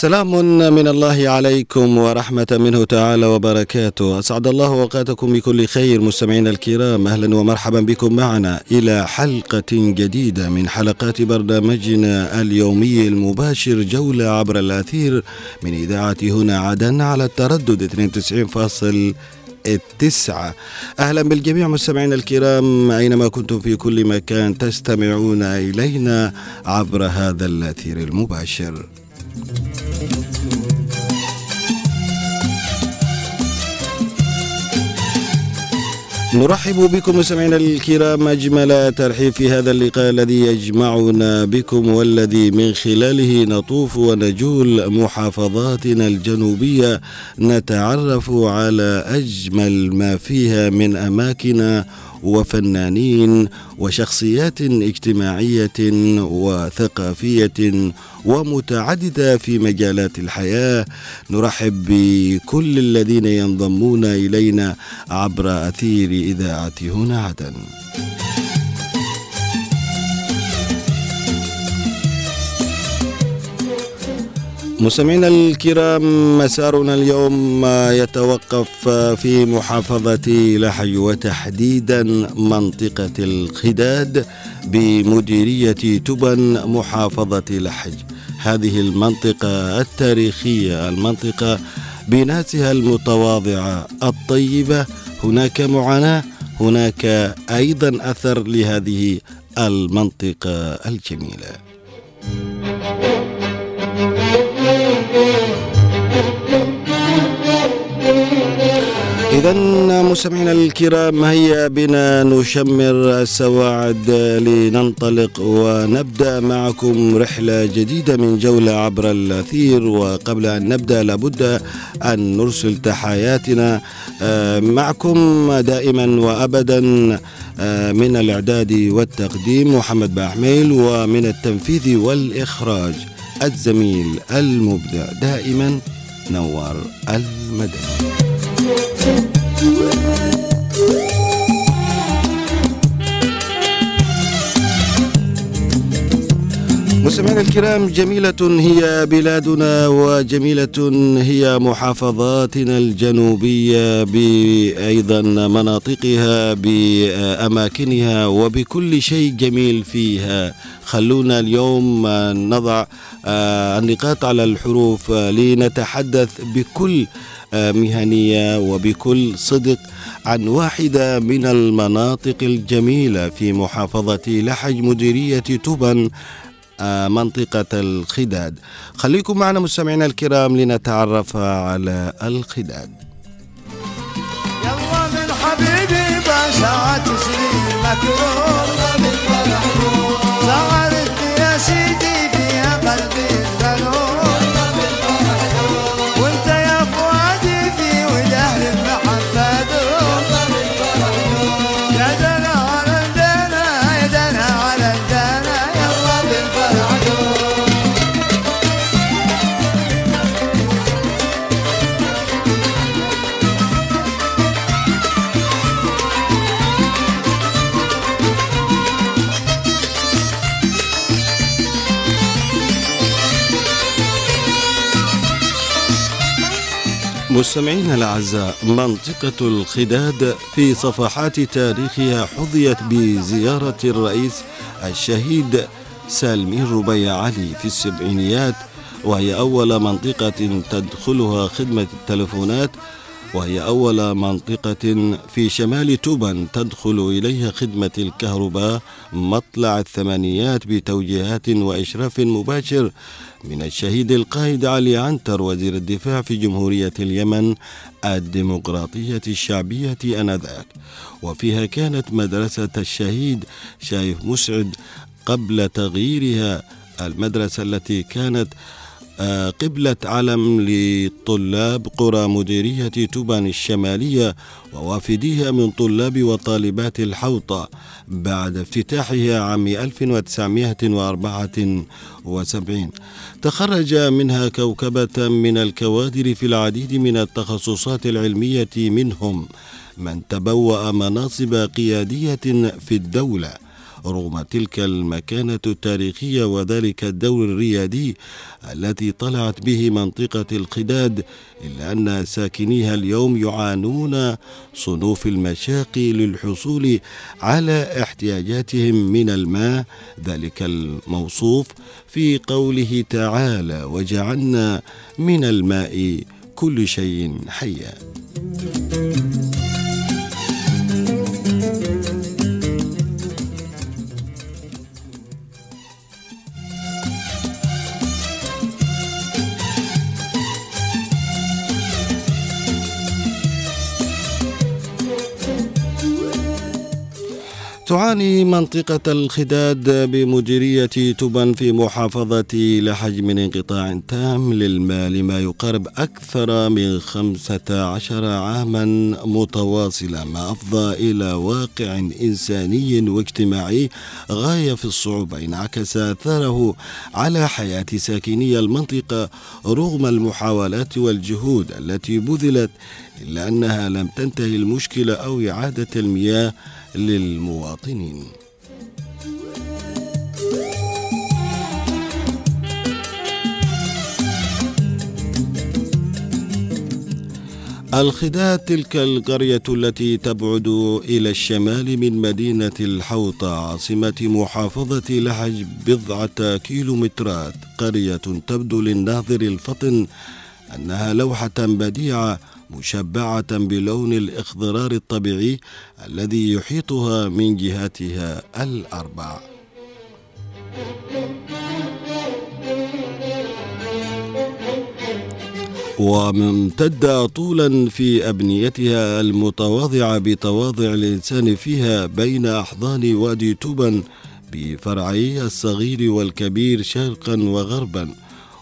سلام من الله عليكم ورحمة منه تعالى وبركاته. أسعد الله أوقاتكم بكل خير مستمعينا الكرام. أهلا ومرحبا بكم معنا إلى حلقة جديدة من حلقات برنامجنا اليومي المباشر جولة عبر الأثير من إذاعة هنا عدن على التردد 92.9 التسعة أهلا بالجميع مستمعينا الكرام. أينما كنتم في كل مكان تستمعون إلينا عبر هذا الأثير المباشر. نرحب بكم مستمعينا الكرام أجمل ترحيب في هذا اللقاء الذي يجمعنا بكم والذي من خلاله نطوف ونجول محافظاتنا الجنوبية نتعرف على أجمل ما فيها من أماكن وفنانين وشخصيات اجتماعية وثقافية ومتعددة في مجالات الحياة. نرحب بكل الذين ينضمون إلينا عبر أثير اذاعه هنا عدن. مستمعينا الكرام مسارنا اليوم يتوقف في محافظة لحج وتحديدا منطقة الخداد بمديرية تبن محافظة لحج. هذه المنطقة التاريخية المنطقة بناسها المتواضعة الطيبة. هناك معاناة هناك أيضا أثر لهذه المنطقة الجميلة. إذا مستمعينا الكرام هيا بنا نشمر السواعد لننطلق ونبدأ معكم رحلة جديدة من جولة عبر الأثير. وقبل أن نبدأ لابد أن نرسل تحاياتنا معكم دائما وأبدا من الإعداد والتقديم محمد باحميل ومن التنفيذ والإخراج الزميل المبدع دائما نوار المدني. مستمعينا الكرام جميلة هي بلادنا وجميلة هي محافظاتنا الجنوبية بأيضا مناطقها بأماكنها وبكل شيء جميل فيها. خلونا اليوم نضع النقاط على الحروف لنتحدث بكل مهنية وبكل صدق عن واحدة من المناطق الجميلة في محافظة لحج مديرية تبن منطقة الخداد. خليكم معنا مستمعينا الكرام لنتعرف على الخداد. يلا من حبيبي باشا تسليم مكروه. مستمعينا الأعزاء منطقة الخداد في صفحات تاريخها حظيت بزيارة الرئيس الشهيد سالمين ربيع علي في السبعينيات وهي أول منطقة تدخلها خدمة التلفونات وهي أول منطقة في شمال توبن تدخل إليها خدمة الكهرباء مطلع الثمانينات بتوجيهات وإشراف مباشر من الشهيد القائد علي عنتر وزير الدفاع في جمهورية اليمن الديمقراطية الشعبية آنذاك. وفيها كانت مدرسة الشهيد شايف مسعد قبل تغييرها المدرسة التي كانت قبلة علم لطلاب قرى مديرية توبان الشمالية ووافديها من طلاب وطالبات الحوطة بعد افتتاحها عام 1974 تخرج منها كوكبة من الكوادر في العديد من التخصصات العلمية منهم من تبوأ مناصب قيادية في الدولة. رغم تلك المكانة التاريخية وذلك الدور الريادي التي طلعت به منطقة القداد إلا أن ساكنيها اليوم يعانون صنوف المشاق للحصول على احتياجاتهم من الماء. ذلك الموصوف في قوله تعالى وجعلنا من الماء كل شيء حيا تعاني منطقة الخداد بمديرية تبن في محافظة لحج من انقطاع تام للماء لما يقارب أكثر من خمسة عشر عاما متواصلة ما أفضى إلى واقع إنساني واجتماعي غاية في الصعوبة. انعكس أثاره على حياة ساكني المنطقة رغم المحاولات والجهود التي بذلت إلا أنها لم تنتهي المشكلة أو إعادة المياه للمواطنين. الخداد تلك القرية التي تبعد إلى الشمال من مدينة الحوطة عاصمة محافظة لحج بضعة كيلومترات. قرية تبدو للناظر الفطن أنها لوحة بديعة مشبعة بلون الإخضرار الطبيعي الذي يحيطها من جهاتها الأربع. وممتدة طولا في أبنيتها المتواضعة بتواضع الإنسان فيها بين أحضان وادي توبن بفرعيه الصغير والكبير شرقا وغربا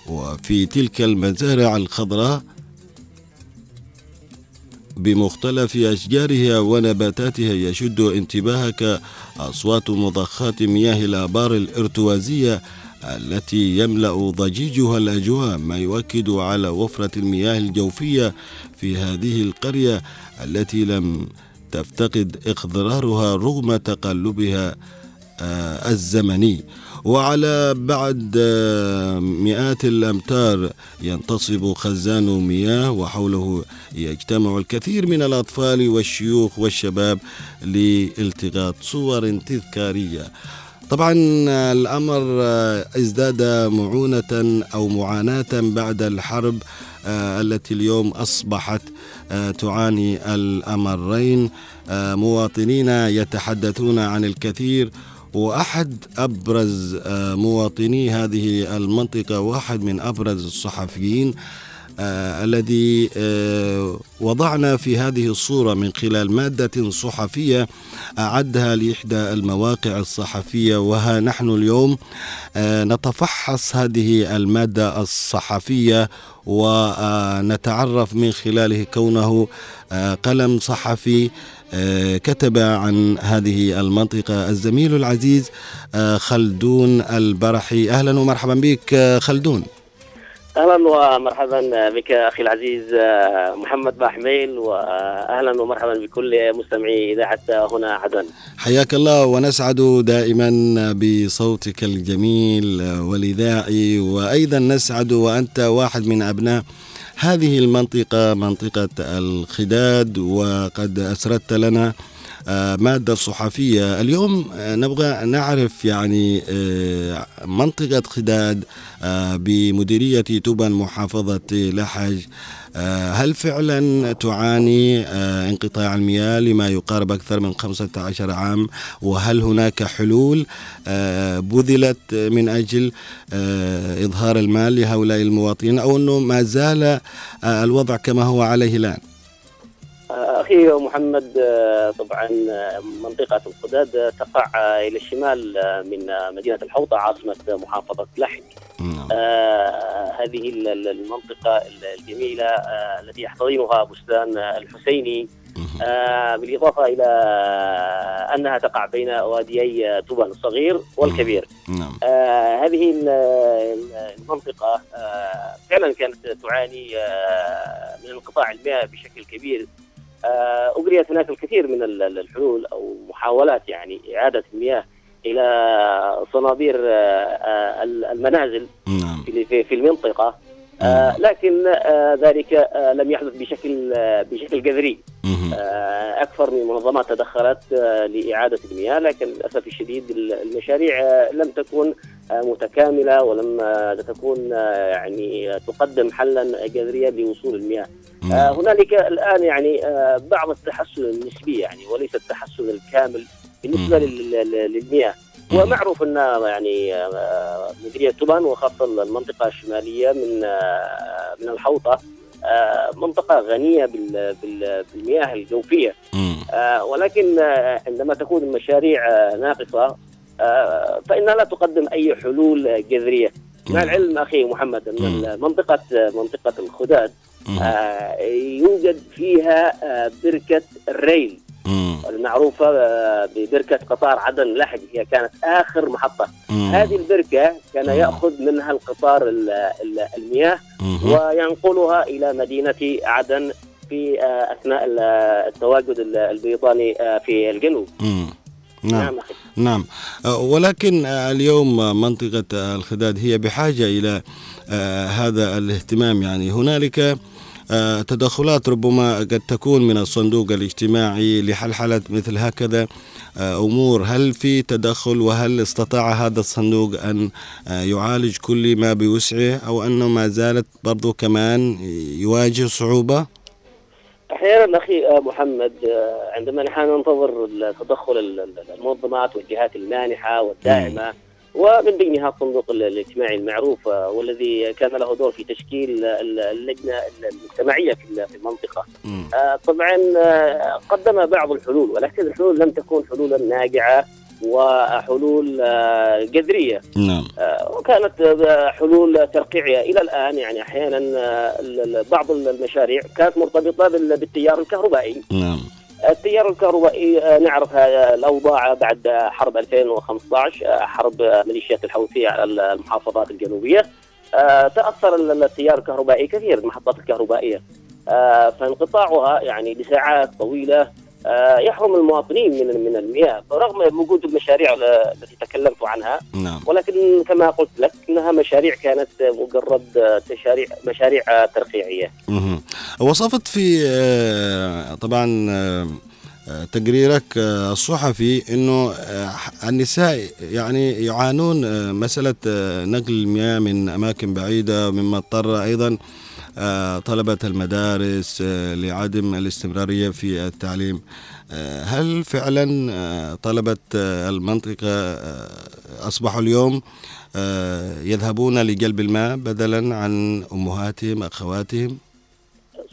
وفي تلك المزارع الخضراء بمختلف أشجارها ونباتاتها يشد انتباهك أصوات مضخات مياه الآبار الإرتوازية التي يملأ ضجيجها الأجواء ما يؤكد على وفرة المياه الجوفية في هذه القرية التي لم تفتقد إخضرارها رغم تقلبها آه، الزمني. وعلى بعد آه، مئات الأمتار ينتصب خزان مياه وحوله يجتمع الكثير من الأطفال والشيوخ والشباب لالتقاط صور تذكارية. طبعا الأمر آه، ازداد معونة أو معاناة بعد الحرب آه، التي اليوم أصبحت تعاني الأمرين. مواطنين يتحدثون عن الكثير وأحد أبرز آه، مواطني هذه المنطقة وأحد من أبرز الصحفيين آه الذي آه وضعنا في هذه الصورة من خلال مادة صحفية أعدها لإحدى المواقع الصحفية وها نحن اليوم آه نتفحص هذه المادة الصحفية ونتعرف من خلاله كونه قلم صحفي كتب عن هذه المنطقة. الزميل العزيز خلدون البرحي. أهلا ومرحبا بك خلدون. أهلا ومرحبا بك أخي العزيز محمد باحميل واهلا ومرحبا بكل مستمعي إذاعة هنا عدن. حياك الله ونسعد دائما بصوتك الجميل والاذاعي وأيضا نسعد وأنت واحد من أبناء هذه المنطقة منطقة الخداد وقد أسردت لنا آه، مادة صحفية. اليوم آه، نبغى نعرف يعني آه، منطقة خداد بمديرية توبان محافظة لحج. هل فعلا تعاني انقطاع المياه لما يقارب أكثر من 15 عام؟ وهل هناك حلول بذلت من أجل إظهار المال لهؤلاء المواطنين؟ أو أنه ما زال الوضع كما هو عليه الآن؟ أخي محمد آه، طبعا آه، منطقة القداد تقع إلى الشمال آه، من مدينة الحوطة عاصمة محافظة لحج. نعم. آه هذه المنطقة الجميلة آه التي يحتضنها بستان الحسيني آه بالإضافة إلى أنها تقع بين واديي طوبان الصغير والكبير. نعم. آه هذه المنطقة آه فعلا كانت تعاني آه من انقطاع المياه بشكل كبير آه، اجريت هناك الكثير من الحلول أو محاولات يعني إعادة المياه إلى صنابير آه، المنازل نعم. في المنطقة. آه لكن آه ذلك آه لم يحدث بشكل آه بشكل جذري. آه أكثر من منظمات تدخلت آه لإعادة المياه لكن للأسف الشديد المشاريع آه لم تكن آه متكاملة ولم آه تكون آه يعني آه، تقدم حلا جذريا لوصول المياه آه. هنالك الآن يعني آه بعض التحسن النسبي يعني وليس التحسن الكامل بالنسبة للمياه ومعروف أن يعني آه، مديرية تبان وخاصة المنطقة الشمالية من آه، من الحوطة آه، منطقة غنية بال- بال- بالمياه الجوفية. آه، ولكن آه، عندما تكون المشاريع آه، ناقصة آه، فإنها لا تقدم أي حلول جذرية مع. العلم أخي محمد أن. منطقة منطقة الخداد. آه، يوجد فيها آه، بركة الريل مم. المعروفة آه، ببركة قطار عدن لحج هي كانت آخر محطة مم. هذه البركة كان مم. يأخذ منها القطار ال- ال- المياه مهم. وينقلها إلى مدينة عدن في آه، أثناء ال- التواجد ال- البريطاني آه، في الجنوب مم. نعم نعم نعم ولكن اليوم منطقة الخداد هي بحاجة إلى هذا الاهتمام يعني هنالك تدخلات ربما قد تكون من الصندوق الاجتماعي لحلحلة مثل هكذا. آه، أمور هل في تدخل وهل استطاع هذا الصندوق أن آه، يعالج كل ما بوسعه أو أنه ما زالت برضو كمان يواجه صعوبة؟ أحيانا أخي آه، محمد آه، عندما نحن ننتظر تدخل ال- ال- المنظمات والجهات المانحة والداعمة ومن بينها الصندوق ال- الاجتماعي المعروف آه، والذي كان له دور في تشكيل ال- اللجنة المجتمعية في ال- في المنطقة. آه، طبعا آه، قدم بعض الحلول ولكن الحلول لم تكن حلولا ناجعة وحلول جذرية. نعم. وكانت حلول ترقيعية. إلى الآن يعني أحيانا بعض المشاريع كانت مرتبطة بال- بالتيار الكهربائي. نعم. التيار الكهربائي آه، نعرف هذا الأوضاع بعد حرب 2015 آه، حرب آه، ميليشيات الحوثية على المحافظات الجنوبية. آه، تأثر ال- التيار الكهربائي كثير المحطات الكهربائية. آه، فانقطاعها يعني لساعات طويلة آه، يحرم المواطنين من من المياه برغم وجود المشاريع ال- التي تكلمت عنها. نعم. ولكن كما قلت لك إنها مشاريع كانت مجرد تشاريع مشاريع ترقيعية. وصفت في آه، طبعا آه، آه، تقريرك آه، الصحفي إنه آه، النساء يعني يعانون آه، مسألة آه، نقل المياه من أماكن بعيدة مما اضطر أيضا آه، طلبة المدارس آه، لعدم الاستمرارية في التعليم. آه، هل فعلا آه، طلبة آه، المنطقة آه، أصبحوا اليوم آه، يذهبون لجلب الماء بدلا عن أمهاتهم أخواتهم؟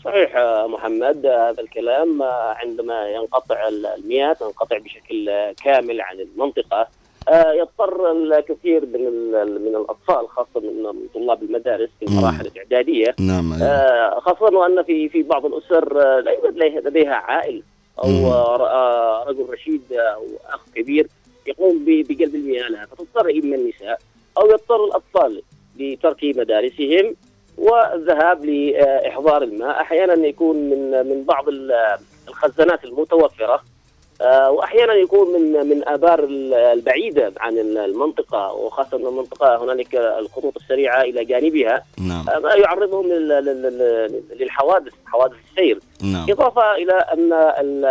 صحيح آه، محمد آه، هذا الكلام آه، عندما ينقطع ال- المياه تنقطع بشكل آه، كامل عن المنطقة آه، يضطر الكثير من من الأطفال خاصة من طلاب المدارس في. المراحل الإعدادية نعم آه، خاصة وأن في في بعض الأسر آه، لا يوجد لديه- لديها عائل. آه، آه، رجل رشيد آه، أو أخ كبير يقوم ب- بجلب المياه لها فتضطر إما النساء أو يضطر الأطفال لترك مدارسهم والذهاب لإحضار الماء أحيانا يكون من من بعض ال- الخزانات المتوفرة آه، وأحيانا يكون من من آبار ال- البعيدة عن المنطقة وخاصة إن المنطقة هنالك الخطوط السريعة إلى جانبها نعم. ما يعرضهم لل- لل- لل- للحوادث حوادث السير. نعم. إضافة إلى أن ال-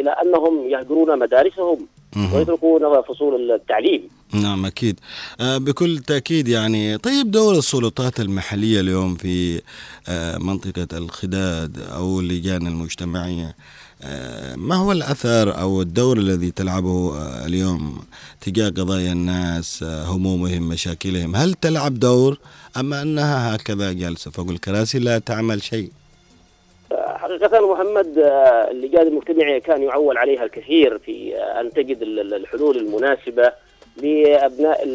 إلى أنهم يهجرون مدارسهم. ويتركون فصول التعليم. نعم أكيد. آه، بكل تأكيد يعني طيب دور السلطات المحلية اليوم في آه، منطقة الخداد أو اللجان المجتمعية آه، ما هو الأثر أو الدور الذي تلعبه آه، اليوم تجاه قضايا الناس آه، همومهم مشاكلهم؟ هل تلعب دور أم أنها هكذا جالسة فوق الكراسي لا تعمل شيء؟ حقيقة محمد آه، اللجان المجتمعية كان يعول عليها الكثير في آه، أن تجد ال- ال- الحلول المناسبة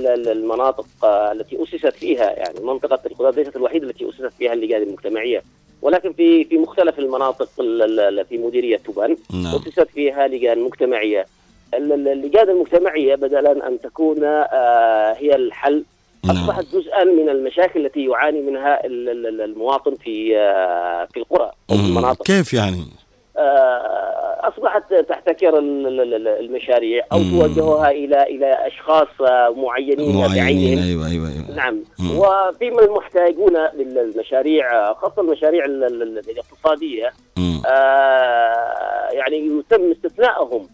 ال- المناطق آه، التي أسست فيها يعني منطقة الخداد ليست الوحيدة التي أسست فيها اللجان المجتمعية ولكن في في مختلف المناطق ال- ال- ال- في مديرية تبان نعم. أسست فيها لجان ال- اللجان المجتمعية بدلا أن تكون آه، هي الحل نعم. أصبحت جزءا من المشاكل التي يعاني منها ال- ال- المواطن في آه، في القرى أو في. المناطق. كيف يعني؟ أصبحت تحتكر ال- ال- ال- المشاريع أو. توجهها إلى إلى أشخاص آه، معينين معينين أيوه أيوه, أيوة. نعم مم. وفي من المحتاجون للمشاريع آه، خاصة المشاريع ال- ال- ال- الاقتصادية. آه، يعني يتم استثنائهم.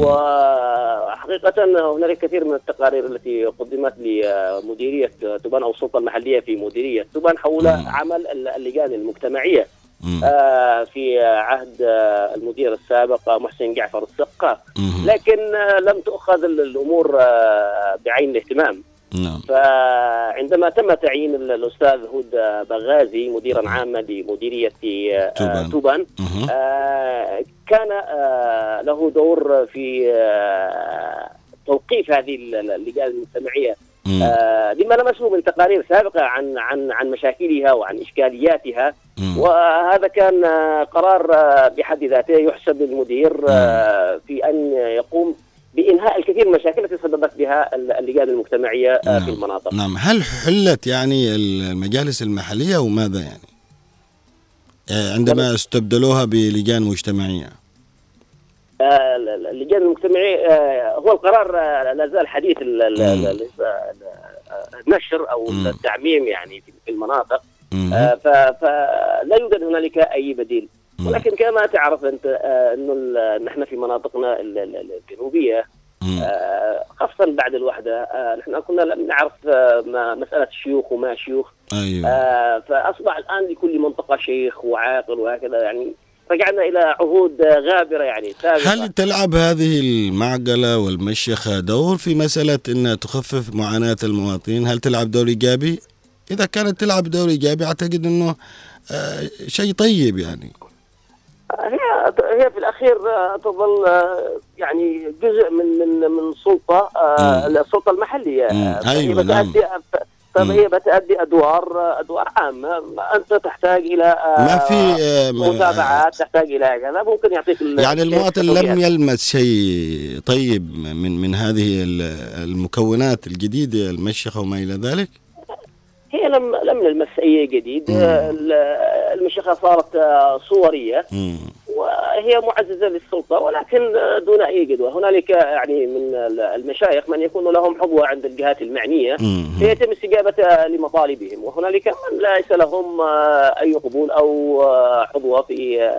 وحقيقة هنالك كثير من التقارير التي قدمت لمديرية تبان أو السلطة المحلية في مديرية تبان حول. عمل اللجان المجتمعية. آه، في عهد آه، المدير السابق آه، محسن جعفر السقاف. لكن آه، لم تؤخذ ال- الأمور آه، بعين الاهتمام نعم فعندما تم تعيين ال- الأستاذ هود بغازي مديرا عاما لمديرية آه، توبان. توبان. آه، كان آه، له دور في آه، توقيف هذه ال- ال- اللجان المجتمعيه آه، لما لمسه من تقارير سابقة عن عن عن مشاكلها وعن إشكالياتها مم. وهذا كان آه، قرار آه، بحد ذاته يحسب للمدير في أن يقوم بإنهاء الكثير من المشاكل التي سببت بها ال- اللجان المجتمعية في نعم. المناطق. نعم هل حلت يعني المجالس المحلية وماذا يعني عندما استبدلوها بلجان مجتمعية آه، اللجان المجتمعية آه، هو القرار آه، لا زال حديث النشر أو. التعميم يعني في- المناطق. آه، فلا يوجد هنالك أي بديل. ولكن كما تعرف أنت آه، إنه نحن في مناطقنا ال- ال- الجنوبية. آه، خاصة بعد الوحدة آه، نحن كنا لم نعرف آه، ما- مسألة شيوخ وما شيوخ أيوة آه، فأصبح الآن لكل منطقة شيخ وعاقل وهكذا يعني رجعنا إلى عهود غابرة يعني سابقة. هل تلعب هذه المعقلة والمشيخة دور في مسألة أنها تخفف معاناة المواطنين؟ هل تلعب دور إيجابي؟ إذا كانت تلعب دور إيجابي أعتقد أنه آه، شيء طيب يعني. هي هي في الأخير آه، تظل آه، يعني جزء من من من سلطة مم. السلطة المحلية. فهي أيوة، نعم. بتأدي فهي بتأدي أدوار آه، أدوار عامة أنت تحتاج إلى آه، ما في متابعات تحتاج إلى كذا ممكن يعطيك يعني المواطن لم. يلمس شيء طيب من من هذه ال- المكونات الجديدة المشيخة وما إلى ذلك هي لم لم نلمس اي جديد مم. ال- المشيخه صارت آه، صورية مم. وهي معززة للسلطة ولكن دون أي جدوى هنالك يعني من المشايخ من يكون لهم حظوه عند الجهات المعنية. فيتم استجابة لمطالبهم وهنالك من ليس لهم أي قبول أو آه، حظوة في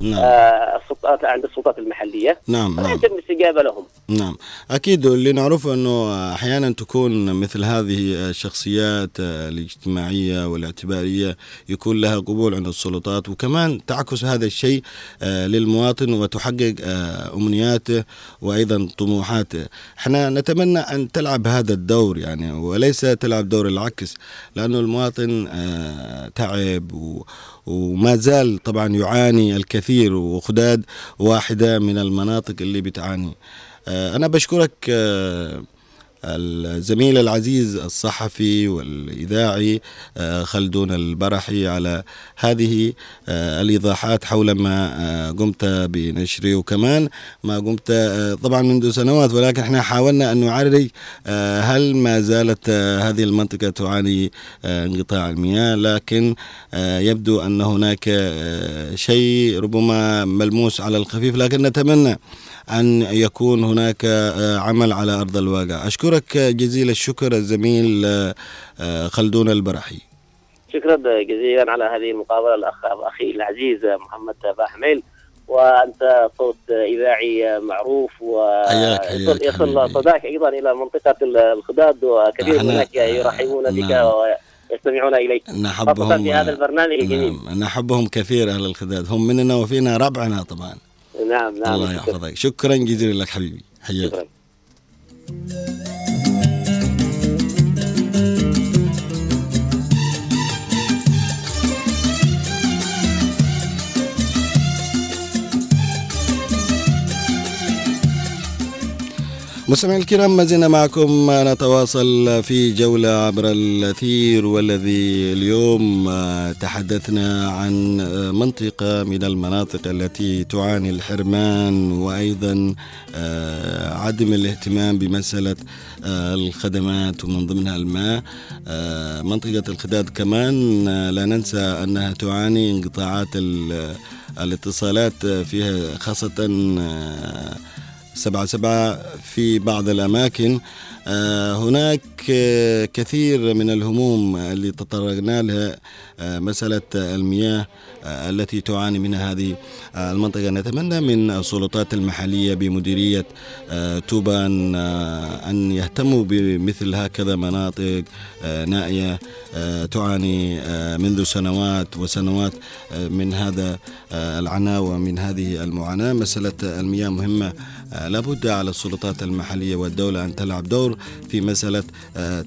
نعم. آه، السلطات عند السلطات المحلية. نعم نعم. يتم الاستجابة لهم. نعم. أكيد اللي نعرفه أنه أحيانا تكون مثل هذه الشخصيات الاجتماعية والاعتبارية يكون لها قبول عند السلطات وكمان تعكس هذا الشيء آه، للمواطن وتحقق آه، أمنياته وأيضا طموحاته. إحنا نتمنى أن تلعب هذا الدور يعني وليس تلعب دور العكس لأنه المواطن آه، تعب و وما زال طبعا يعاني الكثير وخداد واحدة من المناطق اللي بتعاني. آه، أنا بشكرك آه، الزميل العزيز الصحفي والإذاعي آه، خلدون البرحي على هذه آه، الإيضاحات حول ما آه، قمت بنشره. وكمان ما قمت طبعا منذ سنوات ولكن إحنا حاولنا أن نعرج هل ما زالت هذه المنطقة تعاني انقطاع المياه. لكن يبدو أن هناك شيء ربما ملموس على الخفيف لكن نتمنى أن يكون هناك آه، عمل على أرض الواقع. أشكرك جزيل الشكر الزميل آه، آه، خلدون البرحي شكرا جزيلا على هذه المقابلة الأخ أخي العزيز محمد باحميل وأنت صوت إذاعي معروف ويصل يصل. صداك أيضا إلى منطقة الخداد وكثير هناك يرحبون بك نعم. ويستمعون إليك خاصة نحبهم في هذا البرنامج الجميل نعم نحبهم كثير أهل الخداد. هم مننا وفينا ربعنا طبعا. نعم نعم. الله. يحفظك. شكرا جزيلا لك حبيبي. حياك. شكرا. مستمعينا الكرام ما زلنا معكم. نتواصل في جولة عبر الأثير والذي اليوم آه، تحدثنا عن آه، منطقة من المناطق التي تعاني الحرمان وأيضا آه، عدم الاهتمام بمسألة الخدمات ومن ضمنها الماء منطقة الخداد كمان. لا ننسى أنها تعاني انقطاعات ال- الاتصالات فيها خاصة سبعة سبعة في بعض الأماكن. هناك كثير من الهموم اللي تطرقنا لها مسألة المياه التي تعاني منها هذه المنطقة. نتمنى من السلطات المحلية بمديرية توبا أن يهتموا بمثل هكذا مناطق نائية تعاني منذ سنوات وسنوات من هذا العناء ومن هذه المعاناة. مسألة المياه مهمة لابد على السلطات المحلية والدولة أن تلعب دور في مسألة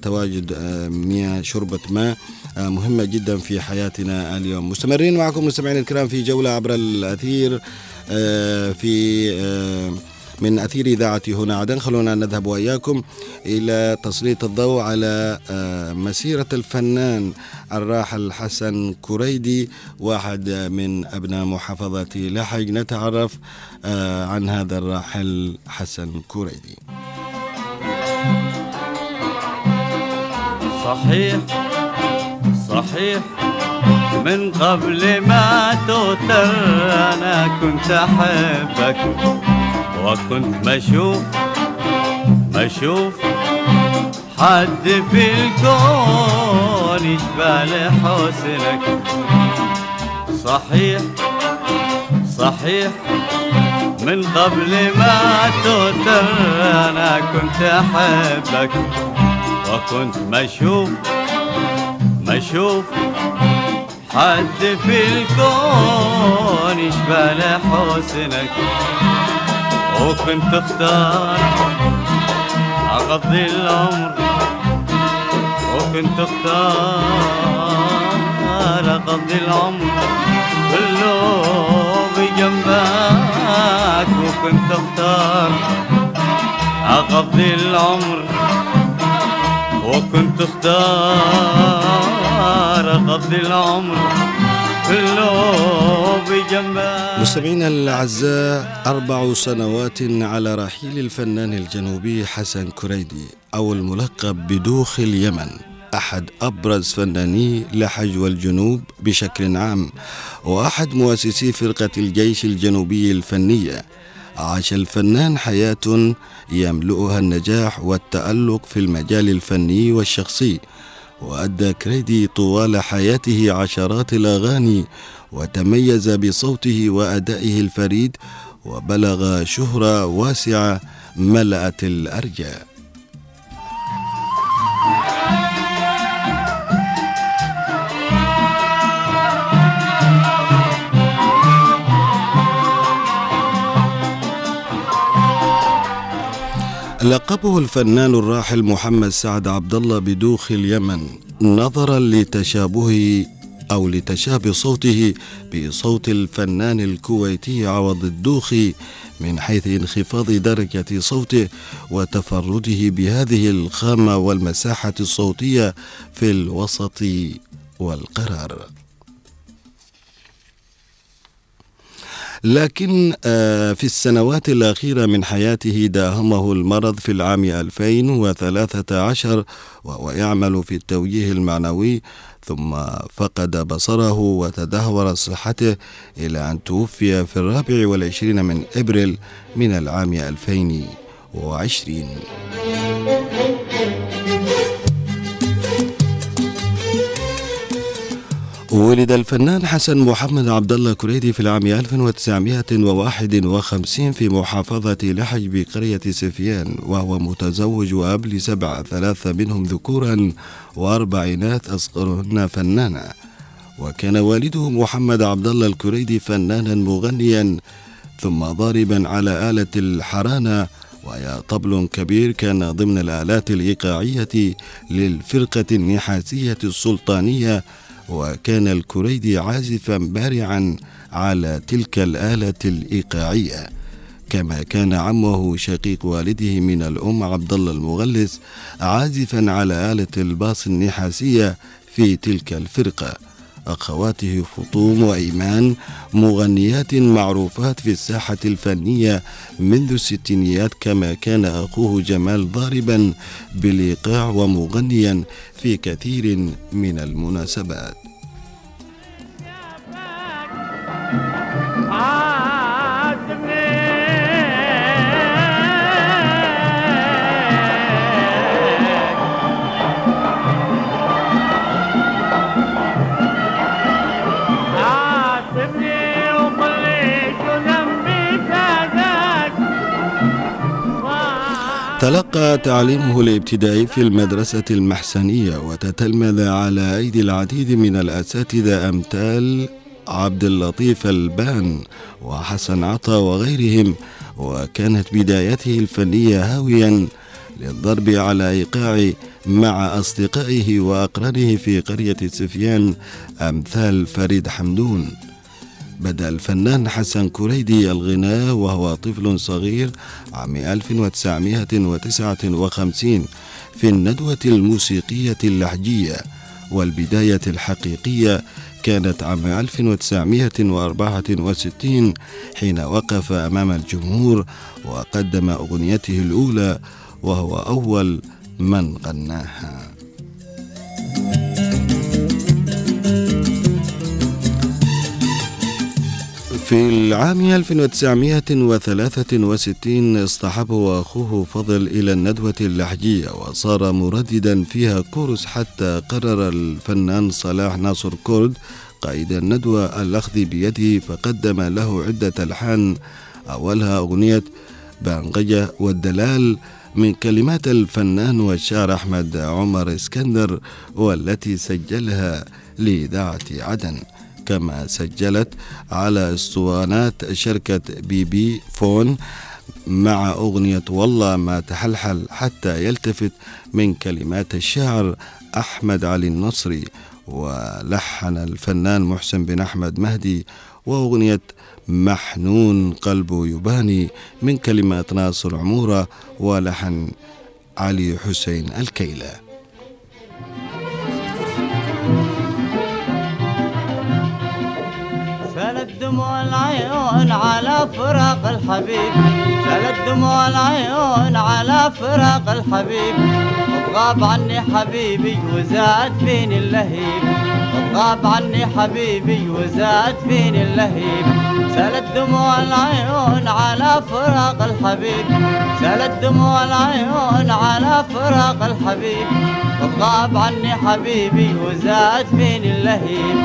تواجد مياه شربة ماء مهمة جدا في حياتنا اليوم. مستمرين معكم مستمعين الكرام في جولة عبر الأثير في من أثير إذاعة هنا. عدن خلونا نذهب وإياكم إلى تسليط الضوء على مسيرة الفنان الراحل حسن كريدي واحد من أبناء محافظة لحج نتعرف عن هذا الراحل حسن كريدي. صحيح صحيح. من قبل ما توتر أنا كنت أحبك. وكنت مشوف مشوف حد في الكون يشبه حسنك صحيح صحيح. من قبل ما توتر أنا كنت أحبك. وكنت مشوف مشوف حد في الكون يشبه حسنك وكنت اختار أقضي العمر. وكنت اختار أقضي العمر. كله بجنبك وكنت اختار أقضي العمر. وكنت اختار أقضي العمر. مستمعينا الأعزاء أربع سنوات على رحيل الفنان الجنوبي حسن كريدي أو الملقب بدوخ اليمن أحد أبرز فناني لحج والجنوب بشكل عام وأحد مؤسسي فرقة الجيش الجنوبي الفنية. عاش الفنان حياة يملؤها النجاح والتألق في المجال الفني والشخصي وأدى كريدي طوال حياته عشرات الأغاني وتميز بصوته وأدائه الفريد وبلغ شهرة واسعة ملأت الأرجاء. لقبه الفنان الراحل محمد سعد عبد الله بدوخ اليمن نظرا لتشابهه أو لتشابه صوته بصوت الفنان الكويتي عوض الدوخي من حيث انخفاض درجة صوته وتفرده بهذه الخامة والمساحة الصوتية في الوسط والقرار. لكن في السنوات الأخيرة من حياته داهمه المرض في العام 2013 وهو يعمل في التوجيه المعنوي ثم فقد بصره وتدهور صحته إلى أن توفي في الرابع والعشرين من إبريل من العام 2020 ولد الفنان حسن محمد عبد الله كريدي في العام 1951 في محافظة لحج بقرية سفيان وهو متزوج وأب لسبعة ثلاثة منهم ذكورا وأربع إناث أصغرهن فنانا. وكان والده محمد عبد الله الكريدي فنانا مغنيا ثم ضاربا على آلة الحرانة. وهي طبل كبير كان ضمن الآلات الإيقاعية للفرقة النحاسية السلطانية وكان الكريدي عازفا بارعا على تلك الآلة الإيقاعية. كما كان عمه شقيق والده من الأم عبد الله المغلس عازفا على آلة الباص النحاسية في تلك الفرقة. أخواته فطوم وإيمان مغنيات معروفات في الساحة الفنية منذ الستينيات كما كان أخوه جمال ضاربا بالإيقاع ومغنيا في كثير من المناسبات. تلقى تعليمه الابتدائي في المدرسة المحسنية وتتلمذ على أيدي العديد من الأساتذة أمثال عبد اللطيف البان وحسن عطا وغيرهم. وكانت بدايته الفنية هاويا للضرب على إيقاع مع أصدقائه وأقرانه في قرية سفيان أمثال فريد حمدون. بدأ الفنان حسن كريدي الغناء وهو طفل صغير عام 1959 في الندوة الموسيقية اللحجية والبداية الحقيقية كانت عام 1964 حين وقف أمام الجمهور وقدم أغنيته الأولى وهو أول من غناها. في العام 1963 اصطحبه أخوه فضل إلى الندوة اللحجية وصار مرددا فيها كورس حتى قرر الفنان صلاح ناصر كرد قائد الندوة الأخذ بيده فقدم له عدة ألحان. أولها أغنية بانقجة والدلال من كلمات الفنان والشاعر أحمد عمر إسكندر والتي سجلها لإذاعة عدن. كما سجلت على اسطوانات شركة بي بي فون مع أغنية والله ما تحلحل حتى يلتفت من كلمات الشاعر أحمد علي النصري ولحن الفنان محسن بن أحمد مهدي وأغنية محنون قلبه يباني من كلمات ناصر عمورة ولحن علي حسين الكيلة. العيون على فراق الحبيب. سالت دموع العيون على فراق الحبيب. غاب عني حبيبي وزاد فيني اللهيب. غاب عني حبيبي وزاد فيني اللهيب. سالت دموع العيون على فراق الحبيب. سالت دموع العيون على فراق الحبيب. غاب عني حبيبي وزاد فيني اللهيب.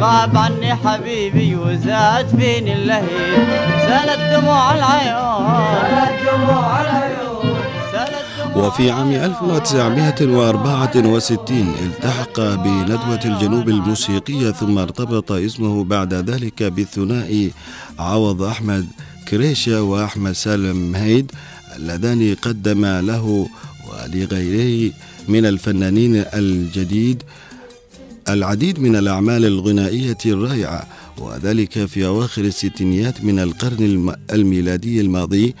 غاب عني حبيبي وزاد فيني اللهيب. سالت دموع العيون. سالت دموع العيون وفي عام 1964 التحق بندوة الجنوب الموسيقية ثم ارتبط اسمه بعد ذلك بالثنائي عوض أحمد كريشة وأحمد سالم هيد اللذان قدم له ولغيره من الفنانين الجديد العديد من الأعمال الغنائية الرائعة وذلك في أواخر الستينيات من القرن الميلادي الماضي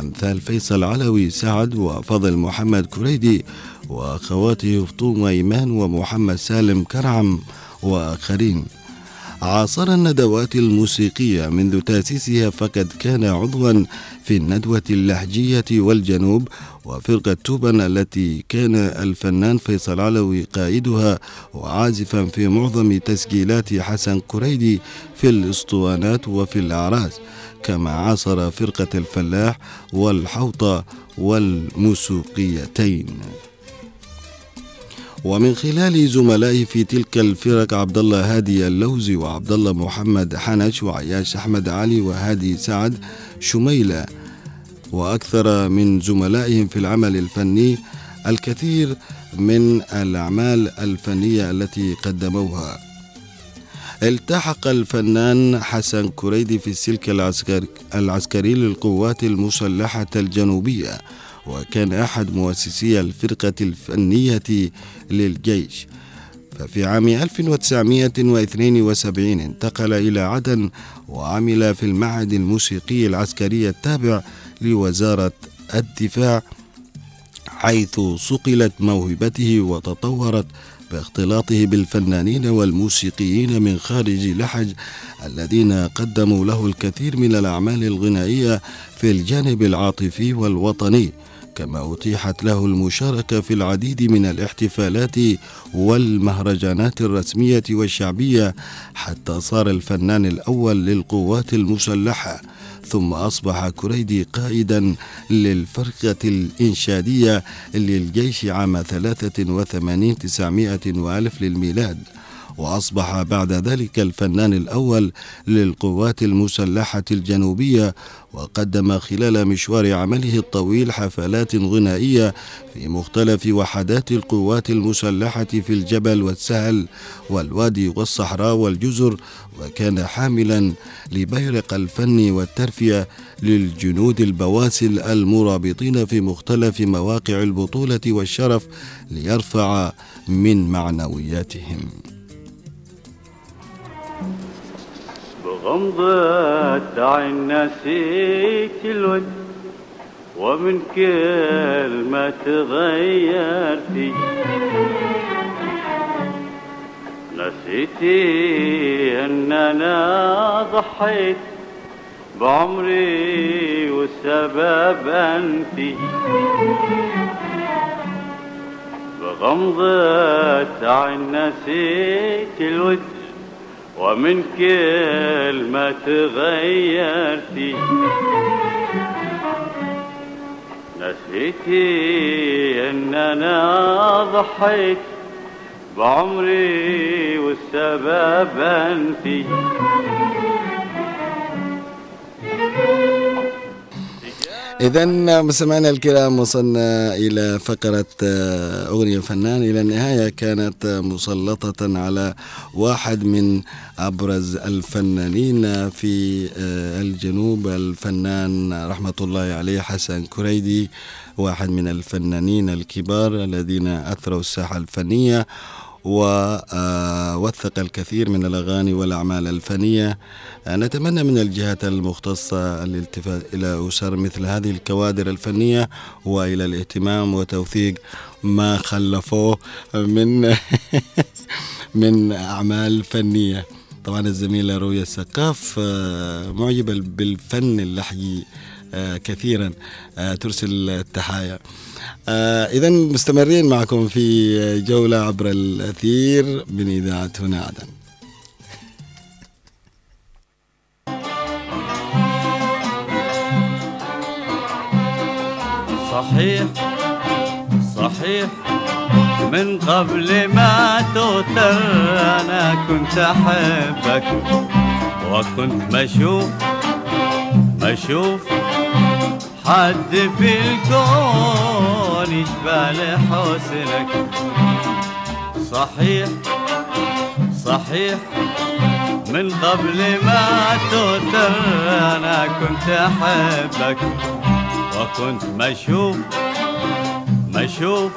أمثال فيصل علوي سعد وفضل محمد كريدي وأخواته فطوم إيمان ومحمد سالم كرعم وآخرين. عاصر الندوات الموسيقية منذ تأسيسها فقد كان عضوا في الندوة اللهجية والجنوب وفرقة توبن التي كان الفنان فيصل علوي قائدها وعازفا في معظم تسجيلات حسن كريدي في الأسطوانات وفي الأعراس كما عاصر فرقة الفلاح والحوطة والموسيقيتين. ومن خلال زملائه في تلك الفرق عبد الله هادي اللوزي وعبد الله محمد حنش وعياش أحمد علي وهادي سعد شميلة. وأكثر من زملائهم في العمل الفني الكثير من الأعمال الفنية التي قدموها. التحق الفنان حسن كريدي في السلك العسكري, للقوات المسلحة الجنوبية. وكان أحد مؤسسي الفرقة الفنية للجيش. ففي عام 1972 انتقل إلى عدن وعمل في المعهد الموسيقي العسكري التابع لوزارة الدفاع حيث صقلت موهبته وتطورت باختلاطه بالفنانين والموسيقيين من خارج لحج الذين قدموا له الكثير من الأعمال الغنائية في الجانب العاطفي والوطني. كما أتيحت له المشاركة في العديد من الاحتفالات والمهرجانات الرسمية والشعبية حتى صار الفنان الأول للقوات المسلحة ثم أصبح كريدي قائدا للفرقة الإنشادية للجيش عام 83 900 وألف للميلاد. وأصبح بعد ذلك الفنان الأول للقوات المسلحة الجنوبية وقدم خلال مشوار عمله الطويل حفلات غنائية في مختلف وحدات القوات المسلحة في الجبل والسهل والوادي والصحراء والجزر وكان حاملا لبيرق الفن والترفية للجنود البواسل المرابطين في مختلف مواقع البطولة والشرف ليرفع من معنوياتهم. بغمضة عين نسيت الود ومن كل ما تغيرتي نسيتي أن أنا ضحيت بعمري والسبب انتي بغمضة عين نسيت الود ومن كل ما تغيرتي. نسيتي إن أنا ضحيت بعمري والسبب أنتي. إذا مستمعينا الكرام وصلنا إلى فقرة آه، أغنية الفنان. إلى النهاية كانت مسلطة على واحد من أبرز الفنانين في آه، الجنوب الفنان رحمة الله عليه حسن كريدي واحد من الفنانين الكبار الذين أثروا الساحة الفنية. ووثق الكثير من الأغاني والأعمال الفنية. نتمنى من الجهات المختصة الالتفات إلى أسر مثل هذه الكوادر الفنية وإلى الاهتمام وتوثيق ما خلفوه من من أعمال فنية. طبعا الزميلة رؤية السقاف آه، معجبة بالفن اللحجي آه، كثيرا آه، ترسل التحايا. إذا مستمرين معكم في جولة عبر الأثير من إذاعة هنا عدن. صحيح صحيح من قبل ما توتر أنا كنت أحبك وكنت مشوف مشوف حد في الكون. يشبه حسنك. صحيح صحيح من قبل ما توتر أنا كنت أحبك. وكنت مشوف مشوف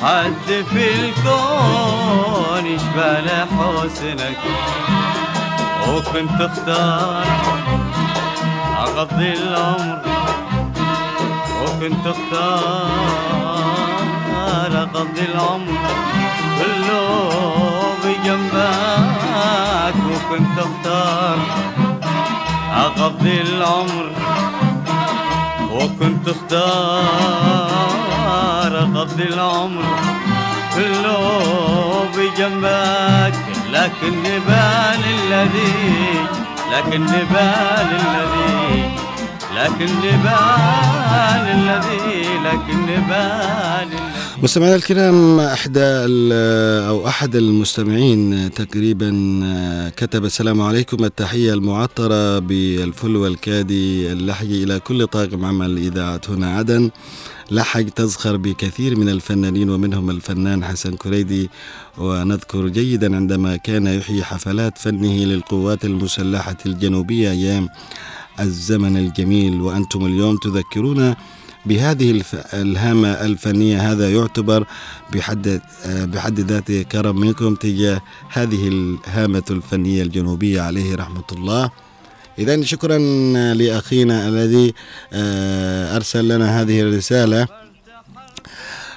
حد في الكون يشبه حسنك. وكنت أختار أقضي العمر وكنت أختار اقضي العمر كله بجنبك وكنت أختار أقضي العمر وكنت أختار أقضي العمر كله بجنبك. لكن نبال الذي لكن نبال الذي لكن نبال الذي لكن الذي. مستمعينا الكرام احدى أو أحد المستمعين تقريبا كتب السلام عليكم التحية المعطرة بالفل والكادي اللحي إلى كل طاقم عمل اذاعه هنا عدن. لحق تزخر بكثير من الفنانين ومنهم الفنان حسن كريدي. ونذكر جيدا عندما كان يحيي حفلات فنه للقوات المسلحة الجنوبية أيام الزمن الجميل وأنتم اليوم تذكرون بهذه الهامة الفنية. هذا يعتبر بحد بحد ذاته كرم منكم تجاه هذه الهامة الفنية الجنوبية عليه رحمة الله. إذا شكرا لأخينا الذي أرسل لنا هذه الرسالة.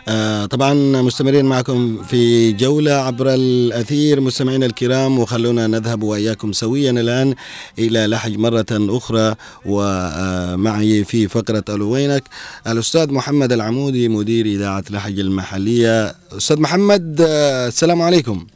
آه، طبعا مستمرين معكم في جولة عبر الأثير مستمعينا الكرام وخلونا نذهب وإياكم سويا الآن إلى لحج مرة أخرى. ومعي في فقرة ألوينك الأستاذ محمد العمودي مدير إذاعة لحج المحلية. أستاذ محمد آه، السلام عليكم.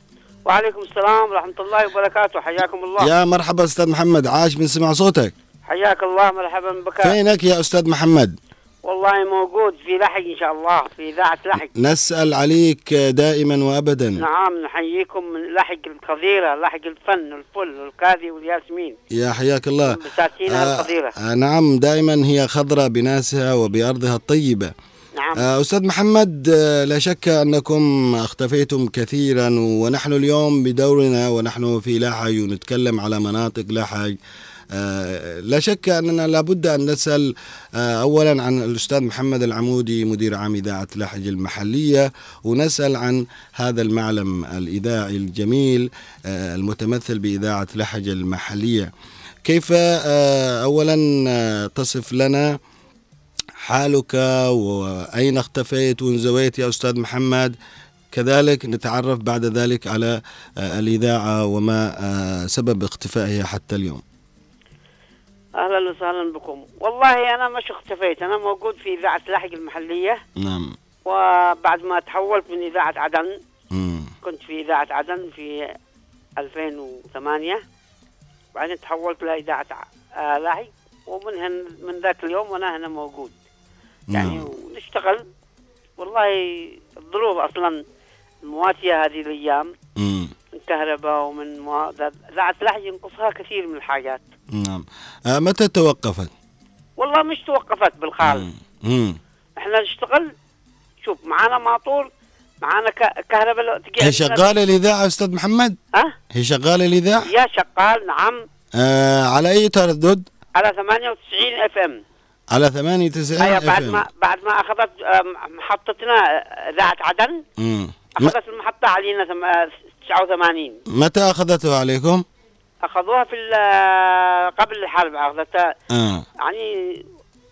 وعليكم السلام ورحمة الله وبركاته. حياكم الله. يا مرحبا أستاذ محمد عاش من سمع صوتك. حياك الله مرحبا بك. فينك يا أستاذ محمد؟ والله موجود في لحق إن شاء الله في إذاعة لحق. نسأل عليك دائما وأبدا. نعم نحييكم من لحق القذيرة لحق الفن الفل والكاذي والياسمين. يا حياك الله. بساتينها آه القذيرة. آه نعم دائما هي خضراء بناسها وبأرضها الطيبة. نعم. آه أستاذ محمد آه لا شك أنكم اختفيتم كثيرا ونحن اليوم بدورنا ونحن في لحج ونتكلم على مناطق لحج آه لا شك أننا لابد أن نسأل آه أولا عن الأستاذ محمد العمودي مدير عام إذاعة لحج المحلية ونسأل عن هذا المعلم الإذاعي الجميل آه المتمثل بإذاعة لحج المحلية. كيف آه أولا آه تصف لنا حالك وأين اختفيت وانزويت يا أستاذ محمد؟ كذلك نتعرف بعد ذلك على آه، الإذاعة وما آه، سبب اختفائها حتى اليوم. أهلا وسهلا بكم. والله أنا مش اختفيت. أنا موجود في إذاعة لحق المحلية. نعم. وبعد ما تحولت من إذاعة عدن مم. كنت في إذاعة عدن في 2008 بعدين تحولت لإذاعة آه، لحق. ومن هن من ذاك اليوم وأنا هنا موجود. يعني نعم. ونشتغل والله الظروف أصلا المواتيه هذه الأيام. مم. من كهرباء ومن. ذات لحج ينقصها كثير من الحاجات نعم آه، متى توقفت؟ والله مش توقفت بالخال مم. مم. إحنا نشتغل شوف معانا ماطور معانا. كهرباء هي شغالة الإذاعة أستاذ محمد؟ ها هي شغالة الإذاعة؟ يا شغال نعم آه على أي تردد؟ على 98 إف إم على 98 أيوه بعد. ما بعد ما أخذت محطتنا إذاعة عدن مم. م- أخذت المحطة علينا ثم- 89 متى أخذته عليكم؟ أخذوها في قبل الحرب أخذتها آه. يعني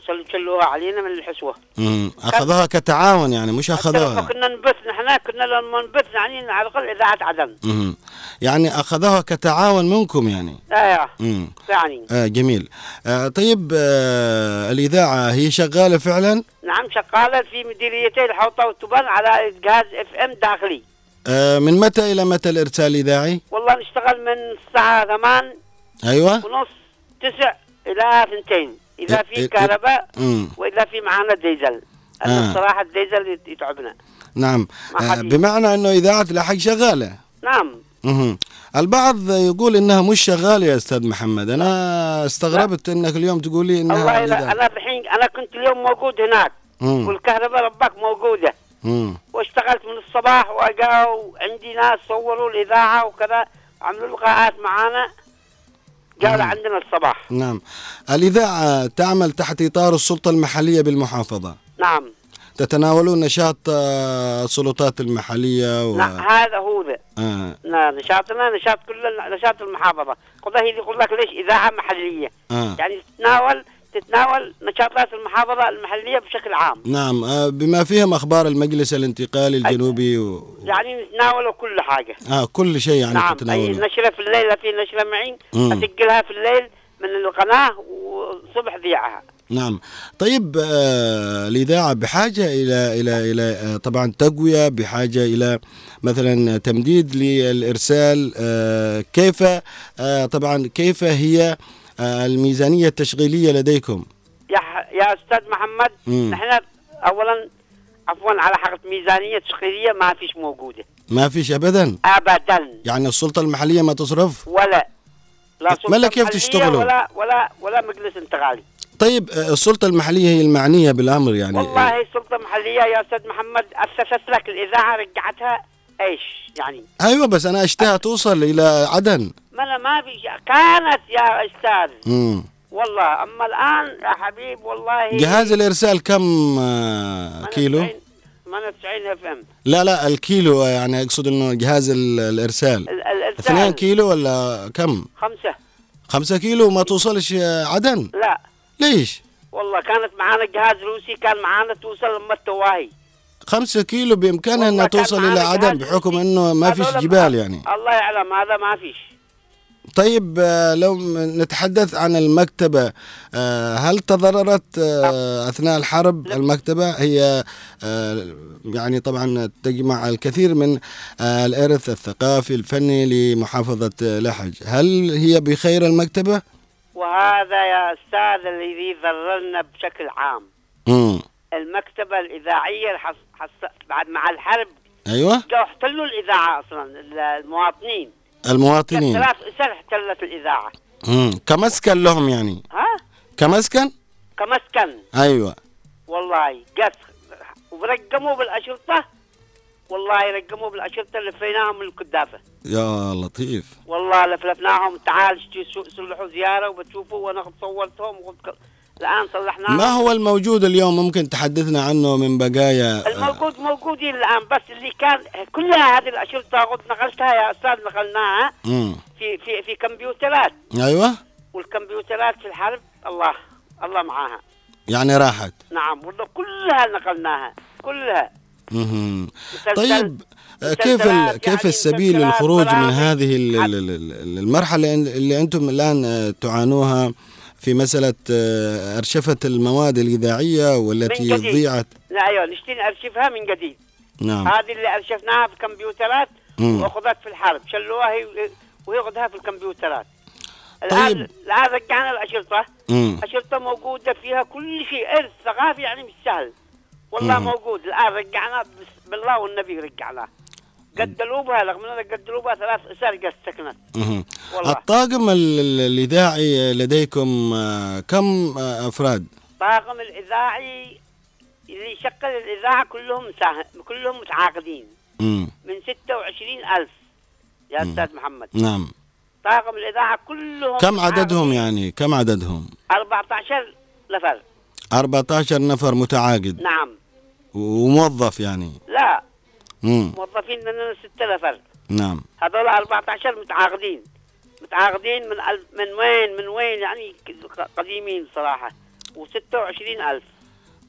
شل- شلوها علينا من الحسوة مم. أخذوها كتعاون يعني مش أخذوها كنا نبث نحن كنا لما نبث يعني على الأقل إذاعة عدن مم. يعني أخذوها كتعاون منكم يعني أيوه مم. يعني آه جميل آه طيب آه الإذاعة هي شغالة فعلا نعم شغالة في مديريتي الحوطة وتبن على جهاز FM داخلي آه من متى إلى متى الإرسال الإذاعي والله نشتغل من الساعة 8 أيوة. ونص 9 إلى 2 إذا إيه- في إيه- كهرباء مم. وإذا في معانا ديزل آه. أنا الصراحة الديزل يت- يتعبنا. نعم. آه بمعنى أنه إذاعة لحج شغالة. نعم. مهم. البعض يقول إنها مش شغالة يا أستاذ محمد. أنا استغربت إنك اليوم تقول لي إنها والله لا. أنا الحين أنا كنت اليوم موجود هناك. والكهرباء ربك موجودة. مم. واشتغلت من الصباح وجاوا عندي ناس صوروا الإذاعة وكذا عملوا لقاءات معانا جاوا عندنا الصباح. نعم. الإذاعة تعمل تحت إطار السلطة المحلية بالمحافظة. نعم. تتناولون نشاط آه، السلطات المحلية و... نعم هذا هو ذا. آه. نا- نشاطنا نشاط كل نشاط المحافظة. قضية هي يقول لك ليش إذاعة محلية؟ آه. يعني تتناول تتناول نشاطات المحافظة المحلية بشكل عام. نعم آه، بما فيهم أخبار المجلس الانتقالي الجنوبي و... يعني نتناولوا كل حاجة. آه كل شيء يعني نعم أي تتناولون نشرة في الليل في نشرة معين مم. أسجلها في الليل من القناة وصبح ذيعها نعم. طيب آه الإذاعة بحاجة إلى إلى إلى آه طبعا تقوية بحاجة إلى مثلا تمديد للإرسال آه كيف آه طبعا كيف هي الميزانية التشغيلية لديكم. يا يا أستاذ محمد مم. نحن اولا عفوا على حق ميزانية تشغيلية ما فيش موجودة. ما فيش أبدا؟ ابدا. يعني السلطة المحلية ما تصرف؟ ولا. لا سلطة مالك كيف تشتغلوا؟ ولا ولا ولا مجلس انتقالي. طيب آه السلطة المحلية هي المعنية بالأمر يعني. والله سلطه محليه يا أستاذ محمد أسست لك الإذاعة رجعتها إيش يعني؟ أيوة بس أنا أشتهى توصل إلى عدن. ما أنا ما في. كانت يا أستاذ. مم. والله أما الآن يا حبيب والله جهاز الإرسال كم آه كيلو؟ 98 اف ام لا لا الكيلو يعني أقصد إنه جهاز ال- الإرسال. اثنين كيلو ولا كم؟ خمسة. خمسة كيلو ما توصلش عدن؟ لا. ليش؟ والله كانت معانا جهاز روسي كان معانا توصل لما التواهي خمسة كيلو بإمكانها أنها توصل إلى عدن بحكم. أنه ما فيش جبال يعني. الله يعلم هذا ما فيش. طيب آه، لو نتحدث عن المكتبة آه، هل تضررت آه، أثناء الحرب؟ المكتبة هي يعني طبعا تجمع الكثير من الإرث الثقافي الفني لمحافظة لحج. هل هي بخير المكتبة؟ وهذا يا أستاذ الذي ضررنا بشكل عام. مم. المكتبة الإذاعية حص... حص... بعد مع الحرب أيوة. احتلوا الإذاعة أصلا المواطنين. المواطنين. ثلاث اسر احتلت الإذاعة. مم. كمسكن لهم يعني. ها؟ كمسكن؟ كمسكن. أيوة. والله قص ورقموا بالأشرطة؟ والله رقموا بالأشرطة لفيناهم من الكدافة. يا لطيف. والله لفلفناهم تعال شتي- صلحوا زيارة وبتشوفوا وأنا صورتهم وقلت الآن صلحناهم ما هو الموجود اليوم ممكن تحدثنا عنه من بقايا الموجود موجودين الآن بس اللي كان كلها هذه الأشرطة قلت نقلتها يا أستاذ نقلناها مم. في في في كمبيوترات أيوة والكمبيوترات في الحرب الله الله معاها يعني راحت نعم والله كلها نقلناها كلها. مسلسل- طيب كيف. يعني كيف السبيل للخروج من. هذه ال- حد. ال- ال- المرحلة اللي أنتم الآن آه، تعانوها في مسألة آه، أرشفة المواد الإذاعية والتي من جديد. ضيعت لا أيوه نشتي نارشفها من جديد نعم هذه اللي أرشفناها في الكمبيوترات مم. وأخذت في الحرب شلوها هي ويأخذها في الكمبيوترات طيب. الآن الان رجعنا الاشرطه مم. أشرطة موجودة فيها كل شيء إرث ثقافي يعني مش سهل والله مم. موجود الآن رجعناه بس- بالله والنبي رجعناه قدلوا بها رغم أننا قدلوا بها ثلاث أسر قد سكنت. والله. الطاقم ال- ال- الإذاعي لديكم آه، كم آه، أفراد؟ طاقم الإذاعي اللي يشغل الإذاعة كلهم مساهم كلهم متعاقدين مم. من 26 ألف يا أستاذ محمد نعم طاقم الإذاعة كلهم كم عددهم. يعني كم عددهم 14 نفر 14 نفر متعاقد نعم وموظف يعني لا. موظفين لنا 6 نفر نعم. هذول 14 متعاقدين. متعاقدين من ألف من وين من وين يعني قديمين صراحة. و26 ألف.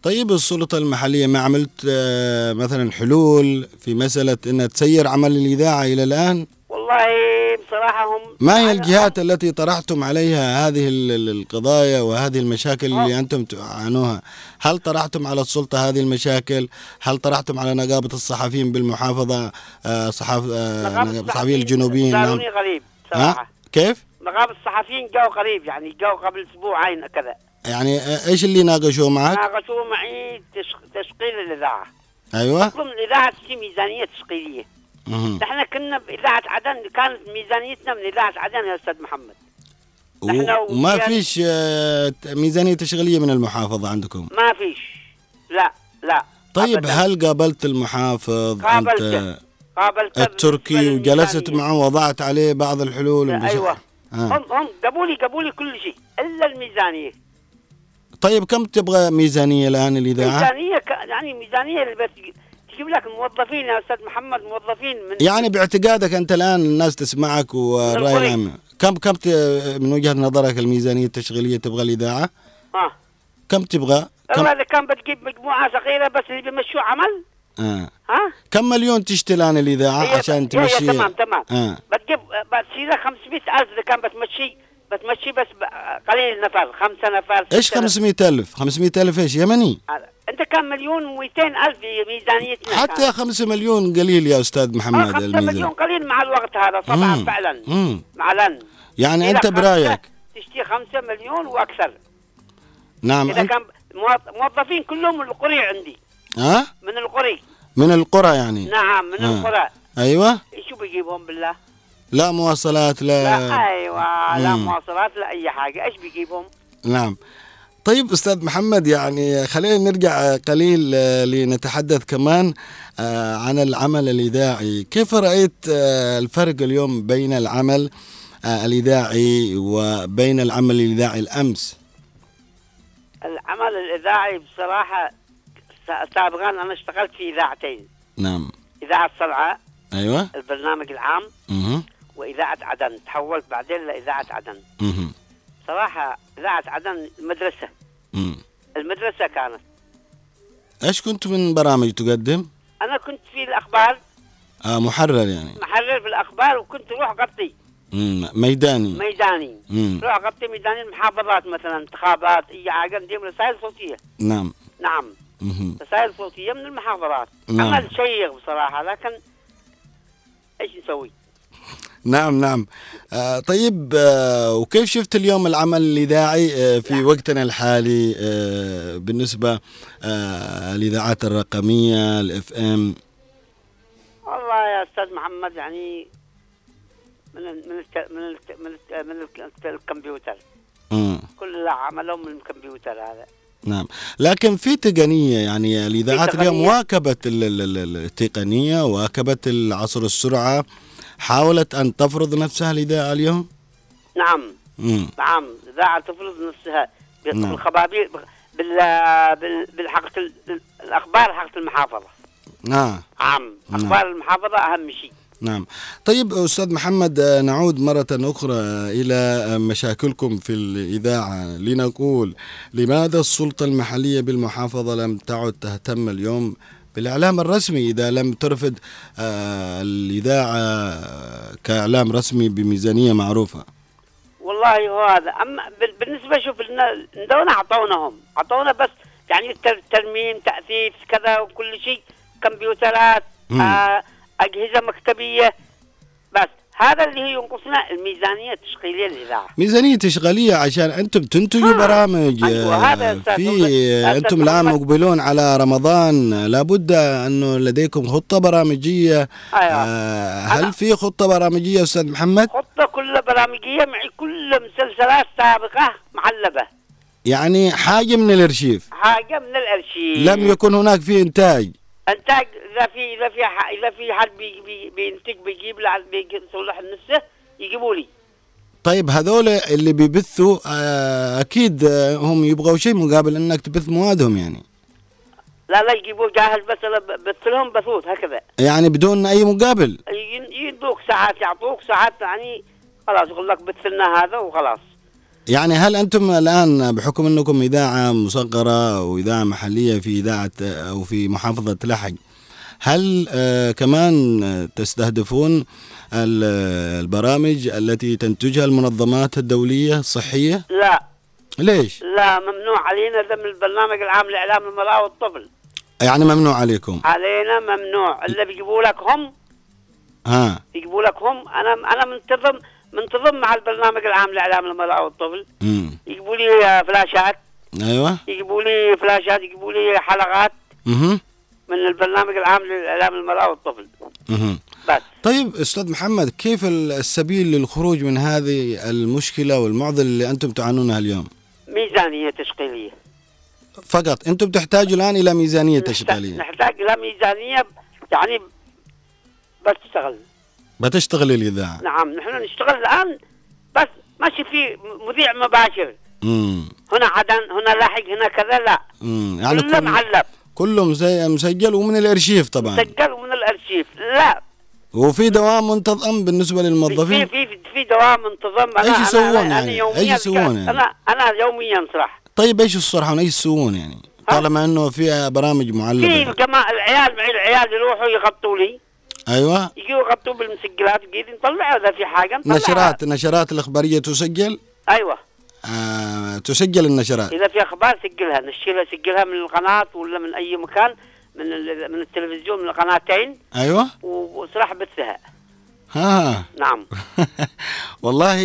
طيب السلطة المحلية ما عملت آه، مثلا حلول في مسألة أنها تسير عمل الإذاعة إلى الآن؟ والله بصراحة هم ما هي الجهات التي طرحتم عليها هذه ال- ال- القضايا وهذه المشاكل اللي أنتم تعانوها؟ هل طرحتم على السلطة هذه المشاكل؟ هل طرحتم على نقابة الصحفيين بالمحافظة؟ آه، صحاف آه، نقابة الصحفيين الجنوبيين؟ نعم ها؟ صراحة. كيف؟ نقابة الصحفيين جو قريب يعني جو قبل أسبوعين كذا. يعني آه، إيش اللي ناقشوه معك؟ ناقشوا معي تش- تشغيل الإذاعة. أيوه. ضمن الإذاعة في ميزانية تشغيلية مهم. نحن كنا بإذاعة عدن كانت ميزانيتنا من إذاعة عدن يا أستاذ محمد. وما فيش آه، ميزانية تشغيلية من المحافظة عندكم؟ ما فيش. لا لا. طيب أبداً. هل قابلت المحافظ؟ قابلته. أنت قابلت التركي وجلست معه ووضعت عليه بعض الحلول أيوه. آه. هم هم جابوا لي جابوا لي كل شيء. إلا الميزانية. طيب كم تبغى ميزانية الآن الإذاعة؟ ميزانية ك... يعني ميزانية اللي بس تجيب لك موظفين يا أستاذ محمد موظفين من يعني باعتقادك أنت الآن الناس تسمعك والرأي القريب. العام. كم كم ت- من وجهة نظرك الميزانية التشغيلية تبغى الإذاعة؟ آه كم تبغى؟ كم والله اذا كان بتجيب مجموعة صغيرة بس اللي بيمشوا عمل؟ آه. ها؟ كم مليون تشتري الآن الإذاعة هي- عشان تمشي هي تمام تمام. آه. بتجيب بتصير 500000 إذا كان بتمشي بتمشي بس قليل نفر خمسة نفر إيش ستة نفر. 500 ألف؟ 500 ألف إيش يمني؟ أنت كان مليون و200 ألف ميزانيتنا حتى 5 مليون قليل يا أستاذ آه محمد خمسة الميزان. مليون قليل مع الوقت هذا طبعا مم. فعلا. مم. فعلا يعني خمسة برأيك؟ تشتري خمسة مليون وأكثر. نعم إذا كان موظ- موظفين كلهم من القرى عندي. ها؟ من القرى من القرى يعني. نعم من آه. القرى. أيوة. شو بيجيبهم بالله؟ لا مواصلات لا, لا أيوه لا مم. مواصلات لا أي حاجة. إيش بيجيبهم؟ نعم. طيب أستاذ محمد يعني خلينا نرجع قليل آه، لنتحدث كمان آه، عن العمل الإذاعي. كيف رأيت آه، الفرق اليوم بين العمل الإذاعي وبين العمل الإذاعي الأمس؟ العمل الإذاعي بصراحة سابقا أنا اشتغلت في إذاعتين. نعم. إذاعة صنعاء أيوة. البرنامج العام. مه. وإذاعة عدن. تحولت بعدين لإذاعة عدن. مه. صراحة اذاعه عدن مدرسه مه. المدرسة كانت إيش كنت من برامج تقدم؟ أنا كنت في الأخبار آه محرر يعني محرر في الأخبار وكنت أروح اغطي مم. ميداني ميداني مم. أروح اغطي ميداني المحافظات مثلا انتخابات أي حاجة ندير رسائل صوتية نعم نعم. رسائل صوتية من المحافظات نعم. عمل شيق بصراحة لكن إيش نسوي؟ نعم نعم. آه طيب آه وكيف شفت اليوم العمل الإذاعي آه في وقتنا الحالي بالنسبة الإذاعات الرقمية الإف إم؟ والله يا أستاذ محمد يعني من ال من ال من ال من, ال من ال الكمبيوتر. كل عملهم من الكمبيوتر هذا. نعم. لكن في تقنية يعني الإذاعات اليوم. واكبت ال- ال- ال- التقنية واكبت العصر السرعة. حاولت أن تفرض نفسها الإذاعة اليوم نعم مم. نعم اذاعه تفرض نفسها نعم. بالخبابير بال بال بالحقة ال- ال- الأخبار حقت المحافظة آه. نعم نعم. أخبار المحافظة أهم شيء نعم طيب أستاذ محمد نعود مرة أخرى إلى مشاكلكم في الإذاعة لنقول لماذا السلطة المحلية بالمحافظة لم تعد تهتم اليوم بالإعلام الرسمي إذا لم ترفض آه، الإذاعة آه، كإعلام رسمي بميزانية معروفة. والله هو هذا. أما بال- بالنسبة شوف دونا اعطوناهم أعطونا بس يعني ترميم تأثيث كذا وكل شيء كمبيوترات. آه أجهزة مكتبية بس. هذا اللي هي ينقصنا الميزانية التشغيلية للاذاعه ميزانية تشغيلية عشان أنتم تنتجوا آه. برامج أيوة، آه، هذا أستاذ في الآن محمد. مقبلون على رمضان لابد أنه لديكم خطة برامجية أيوة. آه، هل في خطة برامجية أستاذ محمد؟ خطة كلها برامجية مع كل مسلسلات سابقة معلبة يعني حاجة من الأرشيف حاجة من الأرشيف لم يكن هناك في إنتاج انتاج إذا في إذا في إذا في حد بي بي بينتج بيجيب بيصلح لنفسه يجيبوا لي طيب هذول اللي بيبثوا آه، أكيد آه، هم يبغوا شيء مقابل أنك تبث موادهم يعني. لا لا يجيبوه جاهز بس بث لهم بثوث هكذا. يعني بدون أي مقابل. يدوك ساعات يعطوك ساعات يعني خلاص يقول لك بث لنا هذا وخلاص. يعني هل أنتم الآن بحكم أنكم إذاعة مصغرة أو إذاعة محلية في إذاعة أو في محافظة لحج هل آه كمان تستهدفون ال- البرامج التي تنتجها المنظمات الدولية الصحية؟ لا. ليش؟ لا ممنوع علينا ذم البرنامج العام لإعلام المرأة والطفل. يعني ممنوع عليكم؟ علينا ممنوع. اللي بيجيبوا لك هم. ها. يجيبوا لك هم. أنا أنا منتظم منتظم مع البرنامج العام لإعلام المرأة والطفل. مم. يجيبوا لي آه، فلاشات. أيوة. يجيبوا لي فلاشات يجيبوا لي حلقات مهم. من البرنامج العام لإعلام المرأة والطفل. مهم. بس. طيب أستاذ محمد كيف ال- السبيل للخروج من هذه المشكلة والمعضلة اللي أنتم تعانونها اليوم؟ ميزانية تشغيلية. فقط. أنتم تحتاجوا الآن إلى ميزانية تشغيلية. نحتاج إلى ميزانية يعني بس تشتغل بتشتغل الاذاعه نعم نحن نشتغل الآن بس ماشي في مذيع مباشر. امم هنا عدن هنا لاحق هنا كذا لا. امم يعني كله كل معلب كله مسجل ومن الأرشيف طبعا. مسجل ومن الأرشيف لا. وفي دوام منتظم بالنسبة في للموظفين في في دوام منتظم. أنا أنا- يسوون أنا يعني؟ يومياً إيش يسوون يعني؟ أنا أنا يوميا صراحة. طيب إيش الصرحه إيش يسوون يعني؟ طالما إنه في برامج في معلبه كمان العيال معي العيال يروحوا يغطوا لي. أيوه. يجوا يغطوا بالمسجلات وقيد نطلع إذا في حاجة نطلعها. نشرات النشرات الإخبارية تسجل؟ أيوه. آه تسجل النشرات. إذا في أخبار سجلها نشيلها سجلها من القناة ولا من أي مكان من من التلفزيون من القناتين. أيوه. وصراحه بثها. ها. نعم. والله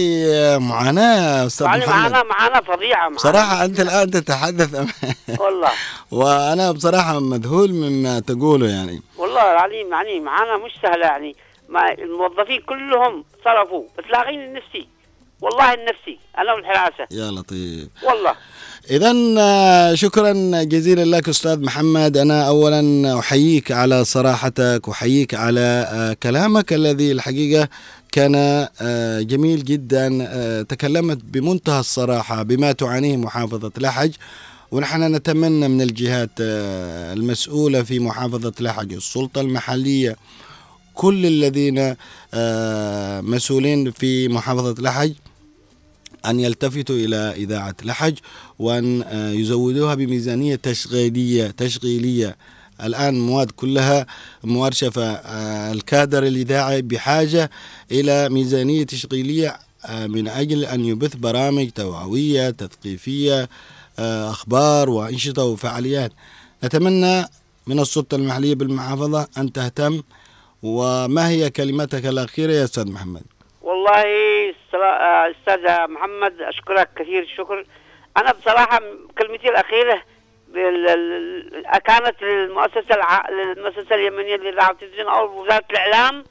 معاناة يا أستاذ يعني محمد. معانا معانا فظيعة معانا. بصراحة أنت الآن تتحدث. والله. وأنا بصراحة مذهول مما تقوله يعني. والله العظيم يعني معانا مش سهلة يعني. ما الموظفين كلهم صرفوا. بس لاغين النفسي والله النفسي أنا والحراسة. يا لطيف. والله. إذا شكرا جزيلا لك أستاذ محمد. أنا أولا أحييك على صراحتك وأحييك على آه، كلامك الذي الحقيقة كان آه، جميل جدا آه، تكلمت بمنتهى الصراحة بما تعانيه محافظة لحج. ونحن نتمنى من الجهات آه، المسؤولة في محافظة لحج السلطة المحلية كل الذين آه، مسؤولين في محافظة لحج أن يلتفتوا إلى إذاعة لحج وأن آه، يزودوها بميزانية تشغيلية تشغيلية. الآن مواد كلها مورشفة الكادر الإذاعي بحاجة إلى ميزانية تشغيلية من أجل أن يبث برامج توعوية تثقيفية أخبار وأنشطة وفعاليات. نتمنى من السلطة المحلية بالمحافظة أن تهتم. وما هي كلمتك الأخيرة يا أستاذ محمد؟ والله آه، أستاذ محمد أشكرك كثير الشكر أنا بصراحة كلمتي الأخيرة بال- ال- كانت للمؤسسة الع... للمؤسسة اليمنية للإذاعة والتلفزيون أو وزارة الإعلام.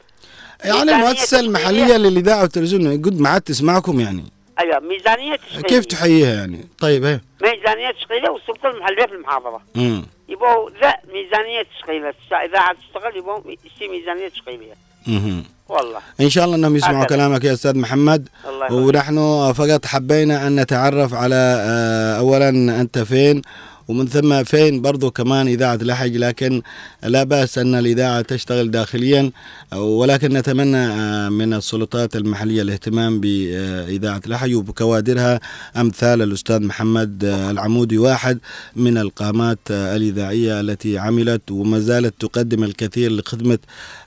يعني ميزانية المؤسسة. المحلية للإذاعة والتلفزيون قد ما عاد تسمعكم يعني. أيوه ميزانية تشغيليه كيف تحييها يعني؟ طيب إيه. ميزانية تشغيليه والسلطه المحليه في المحافظة مم. يبغوا ذا ميزانية تشغيليه اذاعه تشتغل يبغوا يصير ميزانية تشغيلية مهم. والله إن شاء الله إنهم يسمعوا هكذا. كلامك يا أستاذ محمد الله. ونحن فقط حبينا أن نتعرف على آه، اولا أنت فين ومن ثم فين برضو كمان إذاعة لحج لكن لا بأس أن الإذاعة تشتغل داخليا ولكن نتمنى آه، من السلطات المحلية الاهتمام بإذاعة لحج وبكوادرها أمثال الأستاذ محمد آه، العمودي واحد من القامات آه، الإذاعية التي عملت وما زالت تقدم الكثير لخدمة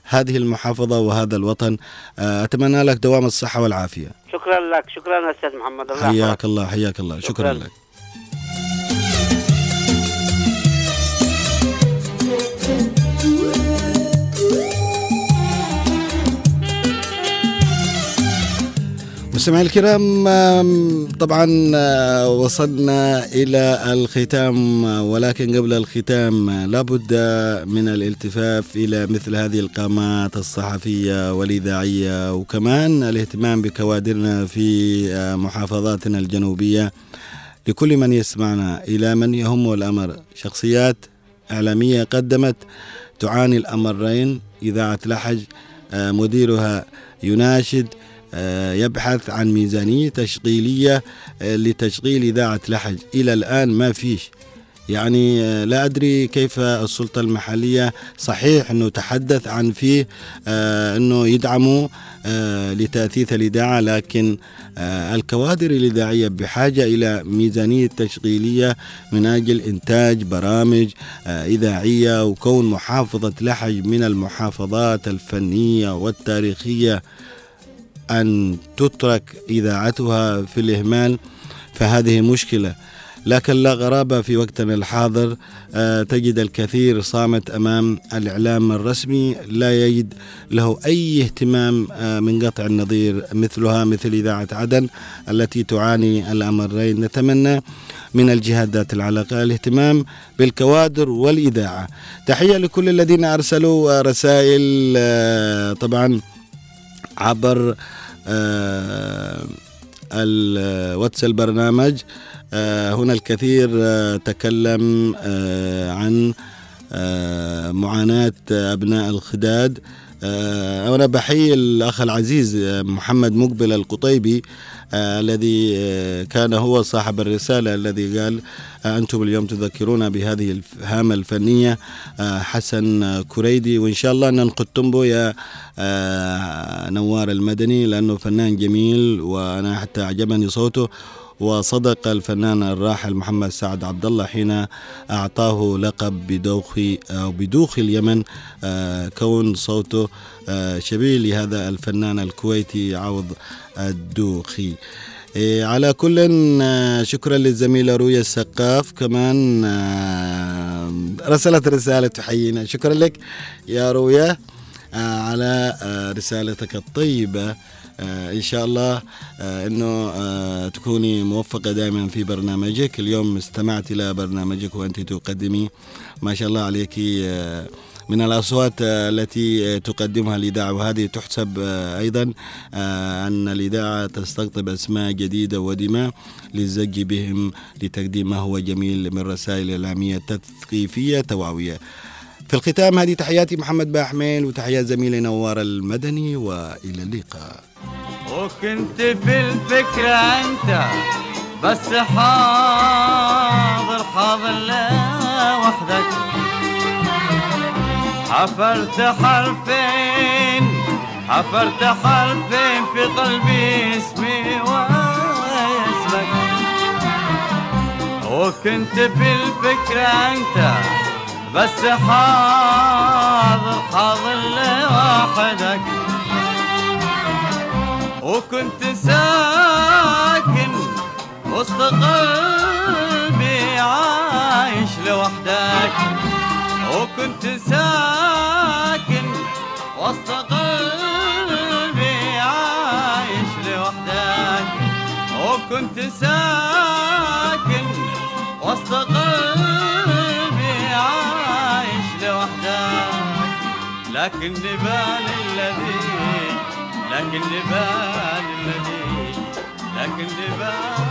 هذه المحافظة وهذا الوطن. أتمنى لك دوام الصحة والعافية. شكرا لك شكرا أستاذ محمد. الله حياك. الله حياك الله. شكرا شكراً. لك. مستمعي الكرام طبعا آه، وصلنا إلى الختام ولكن قبل الختام لابد من الالتفاف إلى مثل هذه القامات الصحفية والإذاعية وكمان الاهتمام بكوادرنا في آه، محافظاتنا الجنوبية لكل من يسمعنا إلى من يهمه الأمر. شخصيات إعلامية قدمت تعاني الأمرين إذاعة لحج آه، مديرها يناشد يبحث عن ميزانية تشغيلية آه، لتشغيل إذاعة لحج. إلى الآن ما فيش. يعني آه، لا أدري كيف السلطة المحلية. صحيح أنه تحدث عن فيه آه، أنه يدعموا آه، لتأثيث الإذاعة لكن آه، الكوادر الإذاعية بحاجة إلى ميزانية تشغيلية من أجل إنتاج برامج آه، إذاعية وكون محافظة لحج من المحافظات الفنية والتاريخية. أن تترك إذاعتها في الإهمال فهذه مشكلة. لكن لا غرابة في وقتنا الحاضر آه، تجد الكثير صامت أمام الإعلام الرسمي لا يجد له أي اهتمام آه، من قطع النظير مثلها مثل إذاعة عدن التي تعاني الأمرين. نتمنى من الجهات ذات العلاقة الاهتمام بالكوادر والإذاعة. تحية لكل الذين أرسلوا آه، رسائل طبعا عبر آه، الواتس البرنامج. آه، هنا الكثير آه، تكلم عن معاناة أبناء الخداد. أنا بحيي الأخ العزيز آه، محمد مقبل القطيبي آه، الذي آه، كان هو صاحب الرسالة الذي قال آه، أنتم اليوم تذكرونا بهذه الهامة الفنية آه، حسن آه، كريدي وإن شاء الله أن ننقذتم به يا آه، نوار المدني لأنه فنان جميل وأنا حتى أعجبني صوته. وصدق الفنان الراحل محمد سعد عبد الله حين أعطاه لقب بدوخ أو بدوخ اليمن. آه، كون صوته آه، شبيه لهذا الفنان الكويتي عوض الدوخي. إيه، على كل آه، شكرا للزميلة رويا السقاف. كمان رسلت رسالة تحيينا. شكرا لك يا رويا آه، على رسالتك الطيبة. آه، إن شاء الله آه، أنه آه، تكوني موفقة دائما في برنامجك. اليوم استمعت إلى برنامجك وأنت تقدمي. ما شاء الله عليك من الأصوات التي تقدمها الإذاعة وهذه تحسب أيضا أن الإذاعة تستقطب أسماء جديدة ودماء للزج بهم لتقديم ما هو جميل من رسائل إعلامية تثقيفية توعوية. في الختام هذه تحياتي محمد باحميل وتحيات زميلي نوار المدني وإلى اللقاء. وكنت في الفكرة أنت بس حاضر حاضر لا وحدك حفرت حرفين حفرت حرفين في قلبي اسمي وياك وكنت في الفكرة أنت بس حاضر حاضر لوحدك. وكنت ساكن وسط قلبي عايش لوحدك. وكنت ساكن وسط قلبي عايش لوحدك. وكنت ساكن لكن نبان الذي لكن نبان الذي لكن نبان